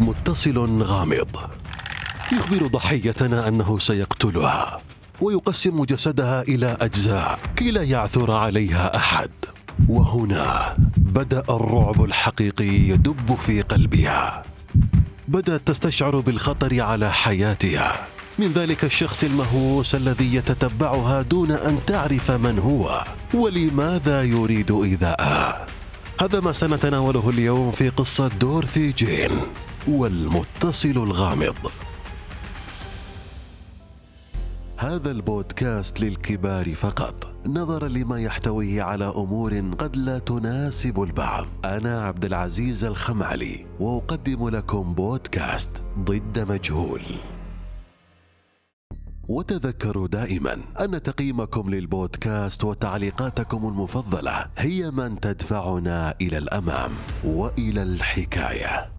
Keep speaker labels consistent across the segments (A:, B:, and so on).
A: متصل غامض. يخبر ضحيتنا أنه سيقتلها ويقسم جسدها إلى أجزاء كي لا يعثر عليها أحد. وهنا بدأ الرعب الحقيقي يدب في قلبها. بدأت تستشعر بالخطر على حياتها. من ذلك الشخص المهووس الذي يتتبعها دون أن تعرف من هو. ولماذا يريد ايذاءها هذا ما سنتناوله اليوم في قصة دورثي جين والمتصل الغامض. هذا البودكاست للكبار فقط. نظرا لما يحتويه على أمور قد لا تناسب البعض. أنا عبد العزيز الخمعلي وأقدم لكم بودكاست ضد مجهول. وتذكروا دائما أن تقييمكم للبودكاست وتعليقاتكم المفضلة هي من تدفعنا إلى الأمام وإلى الحكاية.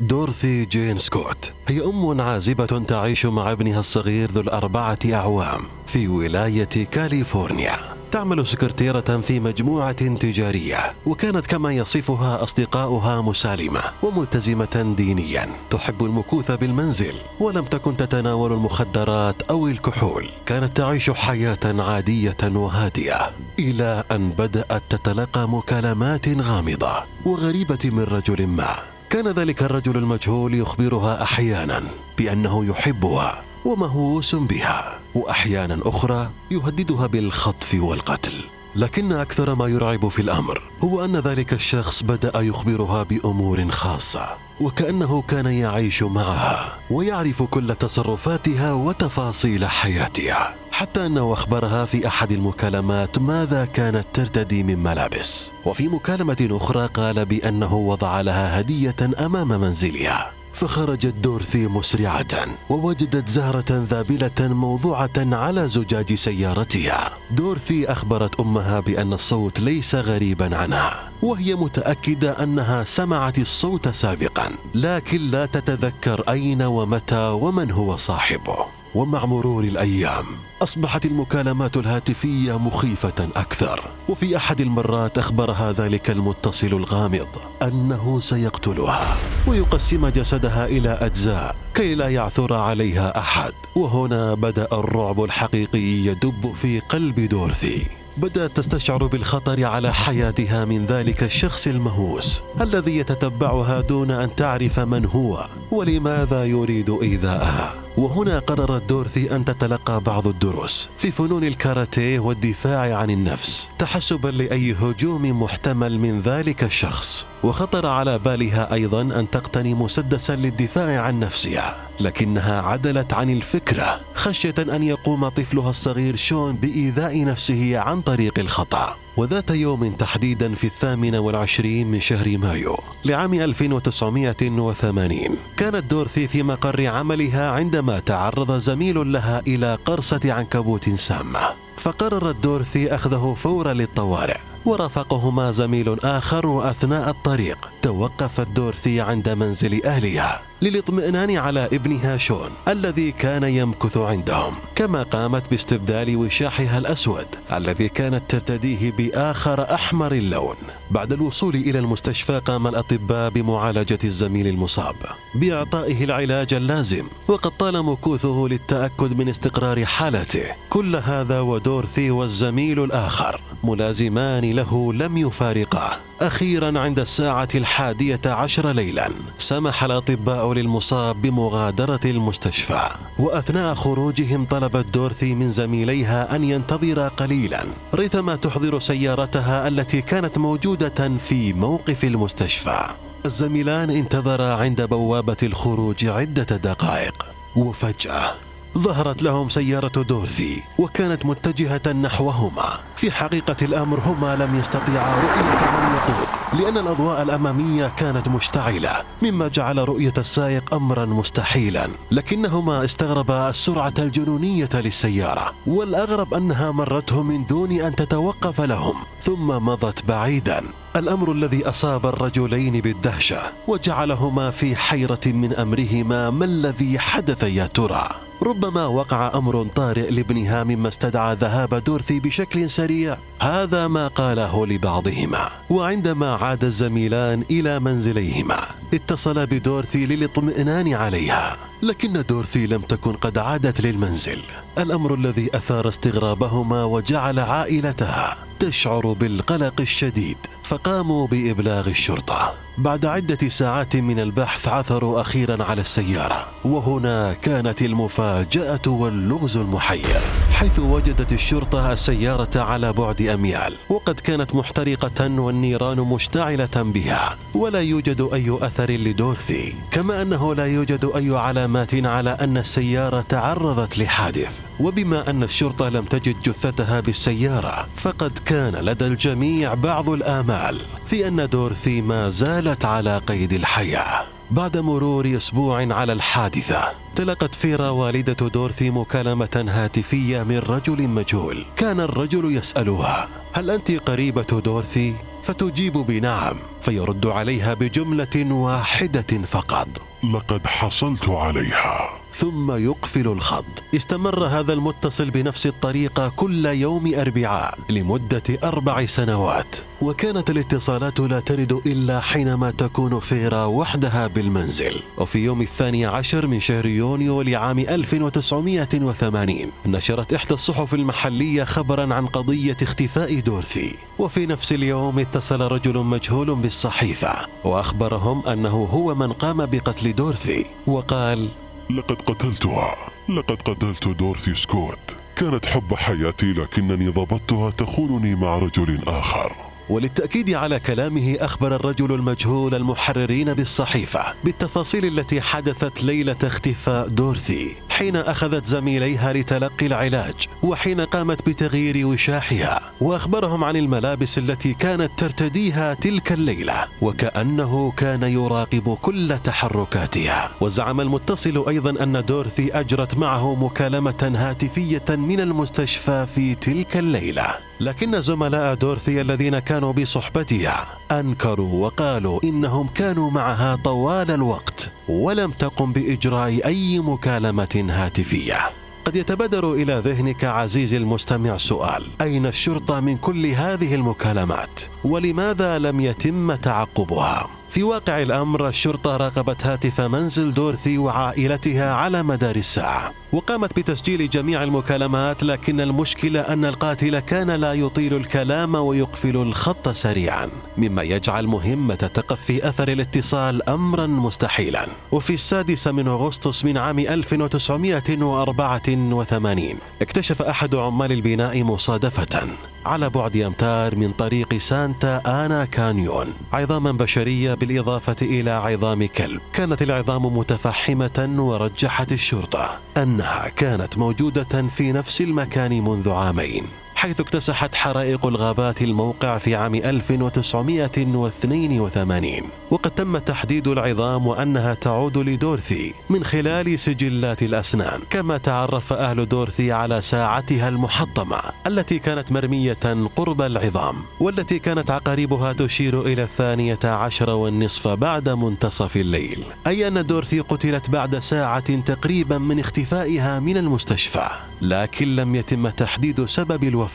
A: دورثي جين سكوت. هي أم عازبة تعيش مع ابنها الصغير ذو الأربعة أعوام في ولاية كاليفورنيا. تعمل سكرتيرة في مجموعة تجارية وكانت كما يصفها أصدقاؤها مسالمة وملتزمة دينيا. تحب المكوث بالمنزل ولم تكن تتناول المخدرات أو الكحول. كانت تعيش حياة عادية وهادئة إلى أن بدأت تتلقى مكالمات غامضة وغريبة من رجل ما. كان ذلك الرجل المجهول يخبرها أحيانا بأنه يحبها ومهووس بها وأحيانا أخرى يهددها بالخطف والقتل. لكن أكثر ما يرعب في الأمر هو أن ذلك الشخص بدأ يخبرها بأمور خاصة وكأنه كان يعيش معها ويعرف كل تصرفاتها وتفاصيل حياتها حتى أنه أخبرها في أحد المكالمات ماذا كانت ترتدي من ملابس. وفي مكالمة أخرى قال بأنه وضع لها هدية أمام منزلها. فخرجت دورثي مسرعة ووجدت زهرة ذابلة موضوعة على زجاج سيارتها. دورثي أخبرت أمها بأن الصوت ليس غريبا عنها، وهي متأكدة أنها سمعت الصوت سابقا، لكن لا تتذكر أين ومتى ومن هو صاحبه. ومع مرور الأيام أصبحت المكالمات الهاتفية مخيفة أكثر. وفي أحد المرات أخبرها ذلك المتصل الغامض أنه سيقتلها ويقسم جسدها إلى أجزاء كي لا يعثر عليها أحد. وهنا بدأ الرعب الحقيقي يدب في قلب دورثي. بدأت تستشعر بالخطر على حياتها من ذلك الشخص المهووس الذي يتتبعها دون أن تعرف من هو ولماذا يريد إيذاءها. وهنا قررت دورثي أن تتلقى بعض الدروس في فنون الكاراتيه والدفاع عن النفس تحسبا لأي هجوم محتمل من ذلك الشخص. وخطر على بالها أيضا أن تقتني مسدسا للدفاع عن نفسها. لكنها عدلت عن الفكرة خشية أن يقوم طفلها الصغير شون بإيذاء نفسه عن طريق الخطأ. وذات يوم تحديدا في الثامن والعشرين من شهر مايو لعام 1980 كانت دورثي في مقر عملها عندما تعرض زميل لها إلى قرصة عنكبوت سامة فقررت دورثي أخذه فورا للطوارئ. ورافقهما زميل آخر وأثناء الطريق. توقفت دورثي عند منزل أهلها للاطمئنان على ابنها شون الذي كان يمكث عندهم كما قامت باستبدال وشاحها الأسود الذي كانت ترتديه بآخر أحمر اللون. بعد الوصول إلى المستشفى قام الأطباء بمعالجة الزميل المصاب بإعطائه العلاج اللازم وقد طال مكوثه للتأكد من استقرار حالته. كل هذا ودورثي والزميل الآخر ملازمان له لم يفارقه. أخيرا عند الساعة الحادية عشر ليلا سمح الأطباء للمصاب بمغادرة المستشفى. وأثناء خروجهم طلبت دورثي من زميليها أن ينتظرا قليلا ريثما تحضر سيارتها التي كانت موجودة في موقف المستشفى. الزميلان انتظرا عند بوابة الخروج عدة دقائق. وفجأة ظهرت لهم سيارة دورثي وكانت متجهة نحوهما. في حقيقة الأمر هما لم يستطيعا رؤية من يقود لأن الأضواء الأمامية كانت مشتعلة مما جعل رؤية السائق أمرا مستحيلا. لكنهما استغربا السرعة الجنونية للسيارة والأغرب أنها مرتهم من دون أن تتوقف لهم ثم مضت بعيدا. الأمر الذي أصاب الرجلين بالدهشة وجعلهما في حيرة من أمرهما ما الذي حدث يا ترى؟ ربما وقع أمر طارئ لابنها مما استدعى ذهاب دورثي بشكل سريع. هذا ما قاله لبعضهما. وعندما عاد الزميلان إلى منزليهما اتصل بدورثي للاطمئنان عليها. لكن دورثي لم تكن قد عادت للمنزل. الأمر الذي أثار استغرابهما وجعل عائلتها تشعر بالقلق الشديد فقاموا بإبلاغ الشرطة. بعد عدة ساعات من البحث عثروا أخيرا على السيارة وهنا كانت المفاجأة واللغز المحير. حيث وجدت الشرطة السيارة على بعد أميال وقد كانت محترقة والنيران مشتعلة بها. ولا يوجد أي أثر لدورثي كما أنه لا يوجد أي علامات على أن السيارة تعرضت لحادث. وبما أن الشرطة لم تجد جثتها بالسيارة فقد كان لدى الجميع بعض الآمال في أن دورثي ما زالت على قيد الحياة. بعد مرور أسبوع على الحادثة تلقت فيرا والدة دورثي مكالمة هاتفية من رجل مجهول. كان الرجل يسألها هل أنت قريبة دورثي؟ فتجيب بنعم فيرد عليها بجملة واحدة فقط.
B: لقد حصلت عليها.
A: ثم يقفل الخط. استمر هذا المتصل بنفس الطريقة كل يوم أربعاء لمدة أربع سنوات. وكانت الاتصالات لا ترد إلا حينما تكون فيرا وحدها بالمنزل. وفي يوم الثاني عشر من شهر يونيو لعام 1980 نشرت إحدى الصحف المحلية خبرا عن قضية اختفاء دورثي. وفي نفس اليوم اتصل رجل مجهول بالصحيفة وأخبرهم أنه هو من قام بقتل دورثي. وقال
B: لقد قتلتها. لقد قتلت دورثي سكوت. كانت حب حياتي لكنني ضبطتها تخونني مع رجل آخر.
A: وللتأكيد على كلامه أخبر الرجل المجهول المحررين بالصحيفة بالتفاصيل التي حدثت ليلة اختفاء دورثي حين أخذت زميليها لتلقي العلاج وحين قامت بتغيير وشاحها وأخبرهم عن الملابس التي كانت ترتديها تلك الليلة وكأنه كان يراقب كل تحركاتها. وزعم المتصل أيضا أن دورثي أجرت معه مكالمة هاتفية من المستشفى في تلك الليلة. لكن زملاء دورثي الذين كانوا بصحبتها أنكروا وقالوا إنهم كانوا معها طوال الوقت ولم تقم بإجراء أي مكالمة هاتفية. قد يتبادر إلى ذهنك عزيزي المستمع سؤال. أين الشرطة من كل هذه المكالمات؟ ولماذا لم يتم تعقبها؟ في واقع الأمر الشرطة راقبت هاتف منزل دورثي وعائلتها على مدار الساعة. وقامت بتسجيل جميع المكالمات لكن المشكلة أن القاتل كان لا يطيل الكلام ويقفل الخط سريعا مما يجعل مهمة تقفي أثر الاتصال امرا مستحيلا. وفي السادس من أغسطس من عام 1984 اكتشف أحد عمال البناء مصادفة على بعد أمتار من طريق سانتا آنا كانيون عظاما بشرية بالإضافة إلى عظام كلب. كانت العظام متفحمة ورجحت الشرطة إنها كانت موجودة في نفس المكان منذ عامين. حيث اكتسحت حرائق الغابات الموقع في عام 1982 وقد تم تحديد العظام وأنها تعود لدورثي من خلال سجلات الأسنان كما تعرف أهل دورثي على ساعتها المحطمة التي كانت مرمية قرب العظام والتي كانت عقاربها تشير إلى الثانية عشر والنصف بعد منتصف الليل. أي أن دورثي قتلت بعد ساعة تقريبا من اختفائها من المستشفى لكن لم يتم تحديد سبب الوفاة.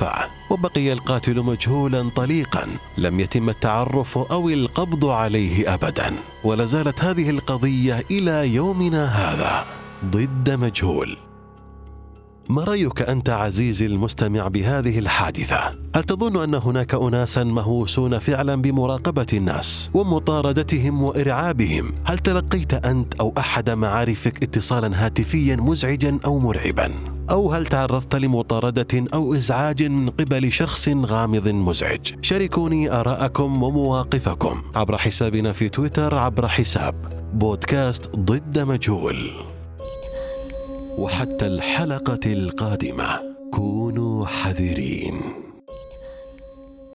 A: وبقي القاتل مجهولا طليقا لم يتم التعرف أو القبض عليه أبدا. ولا زالت هذه القضية إلى يومنا هذا. ضد مجهول. ما رأيك أنت عزيزي المستمع بهذه الحادثة؟ هل تظن أن هناك اناسا مهووسون فعلا بمراقبة الناس ومطاردتهم وإرعابهم؟ هل تلقيت أنت أو أحد معارفك اتصالا هاتفيا مزعجا أو مرعبا؟ أو هل تعرضت لمطاردة أو إزعاج من قبل شخص غامض مزعج؟ شاركوني آراءكم ومواقفكم عبر حسابنا في تويتر عبر حساب بودكاست ضد مجهول. وحتى الحلقة القادمة كونوا حذرين.